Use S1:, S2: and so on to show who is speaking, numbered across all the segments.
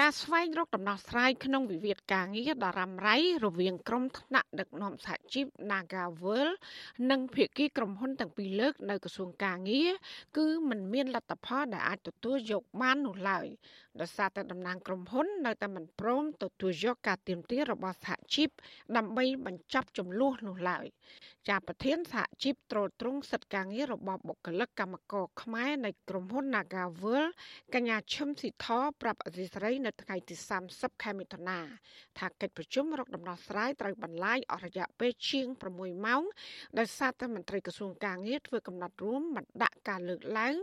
S1: ការស្វែងរកដំណោះស្រាយក្នុងវិវាទការងារដ៏រ៉ាំរ៉ៃរវាងក្រុមថ្នាក់ដឹកនាំសហជីព Nagawal និងភាគីក្រុមហ៊ុនទាំងពីរលើកនៅក្រសួងការងារគឺมันមានលទ្ធផលដែលអាចទទួលយកបាននោះឡើយដោយសារតែតំណាងក្រុមហ៊ុននៅតែមិនព្រមទទួលយកការទៀមទារបស់សហជីពដើម្បីបញ្ចប់ចំនួននោះឡើយជាប្រធានសហជីពត្រួតត្រងសិទ្ធិការងាររបស់បុគ្គលិកកម្មករខ្មែរនៃក្រុមហ៊ុន Nagawal កញ្ញាឈឹមស៊ីធប្រាប់អសីស្រីនៅថ្ងៃទី30ខែមិថុនាថាកិច្ចប្រជុំរកដំណោះស្រាយត្រូវបន្លាយអស់រយៈពេលជាង6ម៉ោងដោយសារតែមន្ត្រីក្រសួងការងារធ្វើកំណត់រួមមិនដាក់ការលើកឡើង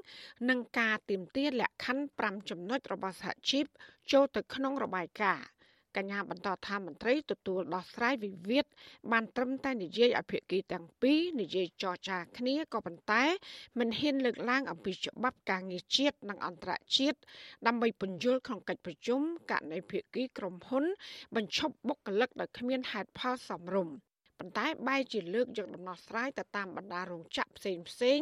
S1: និងការទៀមទាលក្ខខណ្ឌ5ចំណុចរបស់សហជីពចូលទៅក្នុងរបាយការណ៍ កញ្ញាបន្តថាមន្ត្រីទទួលដោះស្រាយវិវាទបានត្រឹមតែនិយាយអភិគីទាំងពីរនិយាយចរចាគ្នាក៏ប៉ុន្តែមិនហ៊ានលើកឡើងអំពីច្បាប់ការងារជាតិនិងអន្តរជាតិដើម្បីពន្យល់ក្នុងកិច្ចប្រជុំករណីភិគីក្រុមហ៊ុន បញ្ឈប់បុគ្គលិកដោយគ្មានហេតុផលសមរម្យ ប៉ុន្តែបែរជាលើកយកដំណោះស្រាយទៅតាមបណ្ដារោងចក្រផ្សេងផ្សេង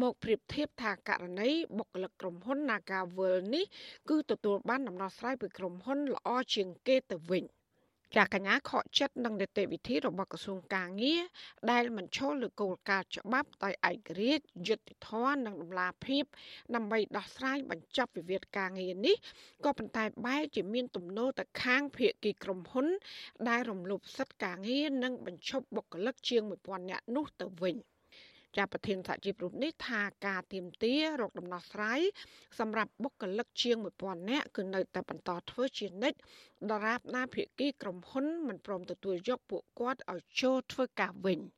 S1: មកប្រៀបធៀបថាករណីបុគ្គលិកក្រុមហ៊ុន Nagavel នេះគឺទទួលបានដំណោះស្រាយពីក្រុមហ៊ុនល្អជាងគេទៅវិញ។ ចាកញ្ញាខកចិត្តនឹងនីតិវិធីរបស់ក្រសួងកាងារដែលមិនឈលលើគោលការណ៍ច្បាប់ដោយឯករាជ្យយុត្តិធម៌និងតម្លាភាព ដើម្បីដោះស្រាយបញ្ចប់វិវាទការងារនេះក៏ប៉ុន្តែបែរជាមានទំនោរទៅខាងភាគីក្រុមហ៊ុន ដែលរំលោភសិទ្ធិការងារនិងបញ្ឈប់បុគ្គលិកជាង1000នាក់នោះទៅវិញ។ ចាប្រធានសហជីពរូបនេះថាការទៀមទារកដំណោះស្រាយសម្រាប់បុគ្គលិកជាង1000នាក់គឺនៅតែបន្តធ្វើជានិច្ចដរាបណាភាគីក្រុមហ៊ុនមិនព្រមទទួលយកពួកគាត់ឲ្យចូលធ្វើការវិញ។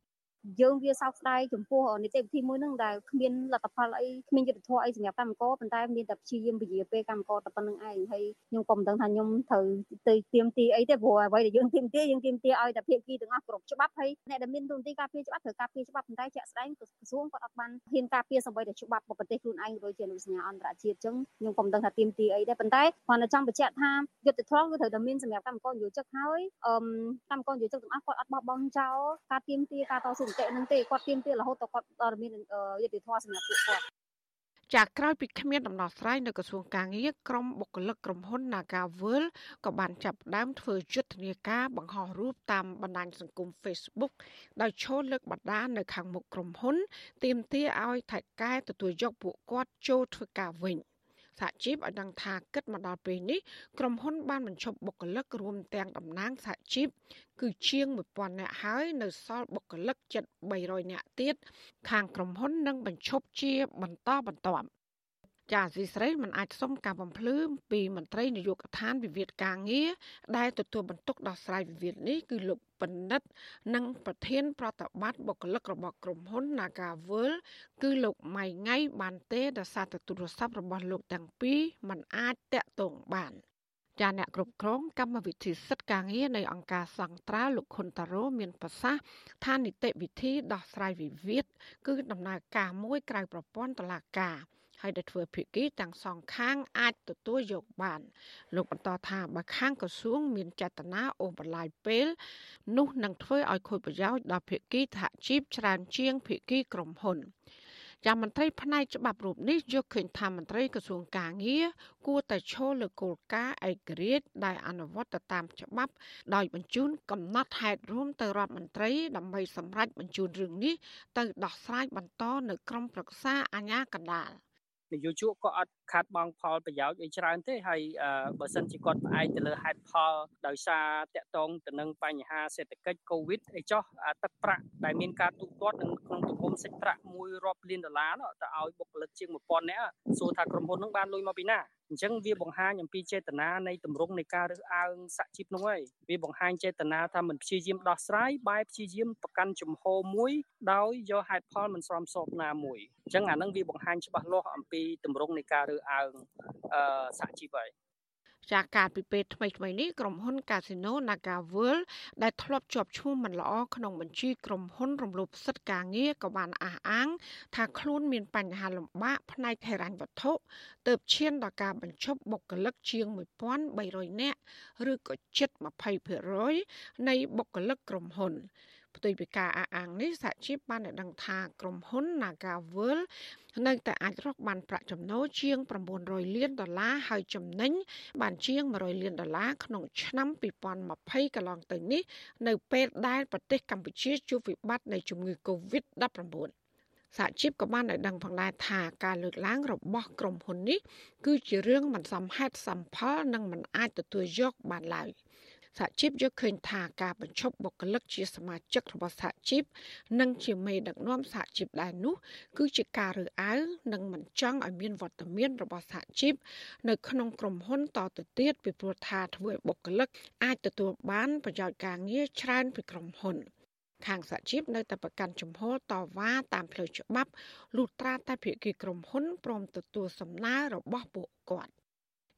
S2: យើងវាសោកស្ដាយចំពោះនីតិវិធីមួយហ្នឹងដែលគ្មានលទ្ធផលអីគ្មានយុទ្ធធម៌អីសម្រាប់កម្មករប៉ុន្តែមានតែព្យាយាមពជាពេលកម្មករតែប៉ុណ្្នឹងឯងហើយខ្ញុំក៏មិនដឹងថាខ្ញុំត្រូវទៅទៀមទីអីទេព្រោះអ្វីដែលយើងទៀមទីយើងទៀមទីឲ្យតែភាគីទាំងអស់គ្រប់ច្បាប់ហើយអ្នកដែលមានទូនទីការពារច្បាប់ត្រូវការពារច្បាប់ប៉ុន្តែជាក់ស្ដែងក្រសួងគាត់អត់បានហ៊ានការពារសម្បីតែច្បាប់ប្រទេសខ្លួនឯងដូចជាអនុសញ្ញាអន្តរជាតិអញ្ចឹងខ្ញុំក៏មិនដឹងថាទៀមទីអីដែរប៉ុន្តែគាត់នៅចង់បញ្ជាក់ថាយុទ្ធធម៌គឺត្រូវតែមានសម្រាប់កម្មករនិយោជិកហើយអឺកម្មករនិយោជិកទាំងអស់គាត់អត់បោះបង់ចោលការទៀមទីការតស៊ូមតិនឹងទេគាត់ទាមទាររហូតដល់គាត់ដល់មានយុត្តិធម៌សម្រាប់ពួកគាត់
S1: ចាក្រោយពីគ្មានដំណោះស្រាយនៅក្រសួងកាងារក្រុមបុគ្គលិកក្រុមហ៊ុន Nagavel ក៏បានចាប់ផ្ដើមធ្វើយុទ្ធនាការបង្ហោះរូបតាមបណ្ដាញសង្គម Facebook ដោយឈរលើកបដានៅខាងមុខក្រុមហ៊ុនទាមទារឲ្យថៃកែទទួលយកពួកគាត់ចូលធ្វើការវិញ សហជីពឲ្យដឹងថាគិតមកដល់ពេលនេះក្រុមហ៊ុនបានបញ្ឈប់បុគ្គលិករួមទាំងតំណាងសហជីពគឺជាង1000នាក់ហើយនៅសល់បុគ្គលិកជិត300នាក់ទៀតខាងក្រុមហ៊ុននឹងបញ្ឈប់ជាបន្តបន្ទាប់ ចាស៊ីស្រីមិនអាចសុំការបំភ្លឺពីមន្ត្រីនយោបាយកឋានវិវាទការងារដែលទទួលបន្ទុកដោះស្រាយវិវាទនេះគឺលោកបណ្ឌិត និងប្រធាន ប្រតិបត្តិបុគ្គលិករបស់ក្រុមហ៊ុន Nagawal គឺលោកម៉ៃងៃបានទេដោយសារតែទូរស័ព្ទរបស់លោកទាំងពីរមិនអាចតាក់ទងបានចាអ្នកគ្រប់គ្រងកម្មវិធីសិទ្ធិការងារនៃអង្គការសង្ត្រាលោកខុនតារ៉ូមានប្រសាសន៍ថានីតិវិធីដោះស្រាយវិវាទគឺដំណើរការមួយក្រៅប្រព័ន្ធតុលាការ ហើយដែលធ្វើភាគីទាំងសងខាងអាចទទួលយកបាន លោកបន្តថាបើខាងក្រសួង មានចេតនាអូសបន្លាយពេល នោះនឹងធ្វើឲ្យខូចប្រយោជន៍ដល់ភាគីសហជីពច្រើនជាងភាគីក្រុមហ៊ុនចាំមន្ត្រីផ្នែកច្បាប់រូបនេះយកឃើញថាមន្ត្រីក្រសួងកាងារគួរតែឈលលើគោលការណ៍ឯករាជ្យដែលអនុវត្តទៅតាមច្បាប់ដោយបញ្ជូនកំណត់ហេតុរួមទៅរដ្ឋមន្ត្រីដើម្បីសម្រេចបញ្ជូនរឿងនេះទៅដោះស្រាយបន្តនៅក្រមប្រឹក្សាអាជ្ញាកណ្ដាល
S3: នយោជកក៏អត់ខាត់បងផលប្រយោជន៍អីច្រើនទេហើយបើសិនជាគាត់ផ្អែកទៅលើហេតុផលដោយសារតកតងទៅនឹងបញ្ហាសេដ្ឋកិច្ចកូវីដអីចោះទឹកប្រាក់ដែលមានការទូទាត់នឹងក្នុងទំហំសាច់ប្រាក់មួយរាប់លានដុល្លារនោះទៅឲ្យបុគ្គលិកជាង1000នាក់សួរថាក្រុមហ៊ុននឹងបានលុយមកពីណា អញ្ចឹងវាបង្ហាញអំពីចេតនានៃទម្រង់នៃការរើសអើងសហជីពនោះហើយវាបង្ហាញចេតនាថាមិនព្យាយាមដោះស្រាយបែបព្យាយាមប្រកាន់ជំហរមួយដោយយកហេតុផលមិនស្របសពណាមួយអញ្ចឹងអានឹងវាបង្ហាញច្បាស់លាស់អំពីទម្រង់នៃការរើសអើងសហជីពហើយ
S1: ចាការពីពេលថ្មីថ្មីនេះក្រុមហ៊ុន Casino Naga World ដែលធ្លាប់ជាប់ឈ្មោះមិនល្អក្នុងបញ្ជីក្រុមហ៊ុនរំលោភសិទ្ធិការងារក៏បានអះអាង ថាខ្លួនមានបញ្ហាលំបាកផ្នែកហិរញ្ញវត្ថុទើបឈានដល់ការបញ្ឈប់បុគ្គលិកជាង1300នាក់ឬក៏ជិត20%នៃបុគ្គលិកក្រុមហ៊ុន ផ្ទុយពីការអះអាងនេះសហជីពបានដឹងថាក្រុមហ៊ុន Nagavel នៅតែអាចរកបានប្រាក់ចំណូលជាង900លានដុល្លារហើយចំណេញបានជាង100លានដុល្លារក្នុងឆ្នាំ2020កន្លងទៅនេះនៅពេលដែលប្រទេសកម្ពុជាជួបវិបត្តិនៃជំងឺ Covid-19 សហជីពក៏បានឲ្យដឹងផងដែរថាការលើកឡើងរបស់ក្រុមហ៊ុននេះគឺជារឿងមិនសមហេតុសមផលនិងមិនអាចទទួលយកបានឡើយ។ សហជីពយកឃើញថាការបញ្ឈប់បុគ្គលិកជាសមាជិករបស់សហជីពនិងជាមេដឹកនាំសហជីពដែរនោះ គឺជាការរើសអើងនិងមិនចង់ឲ្យមានវត្តមានរបស់សហជីពនៅក្នុងក្រុមហ៊ុនតទៅទៀតពីព្រោះថាធ្វើឲ្យបុគ្គលិកអាចទទួលបានប្រយោជន៍ការងារច្រើនពីក្រុមហ៊ុនខាងសហជីពនៅតែប្រកាន់ជំហរតវ៉ាតាមផ្លូវច្បាប់លុះត្រាតែភាគីក្រុមហ៊ុនព្រមទទួលសំណើរបស់ពួកគាត់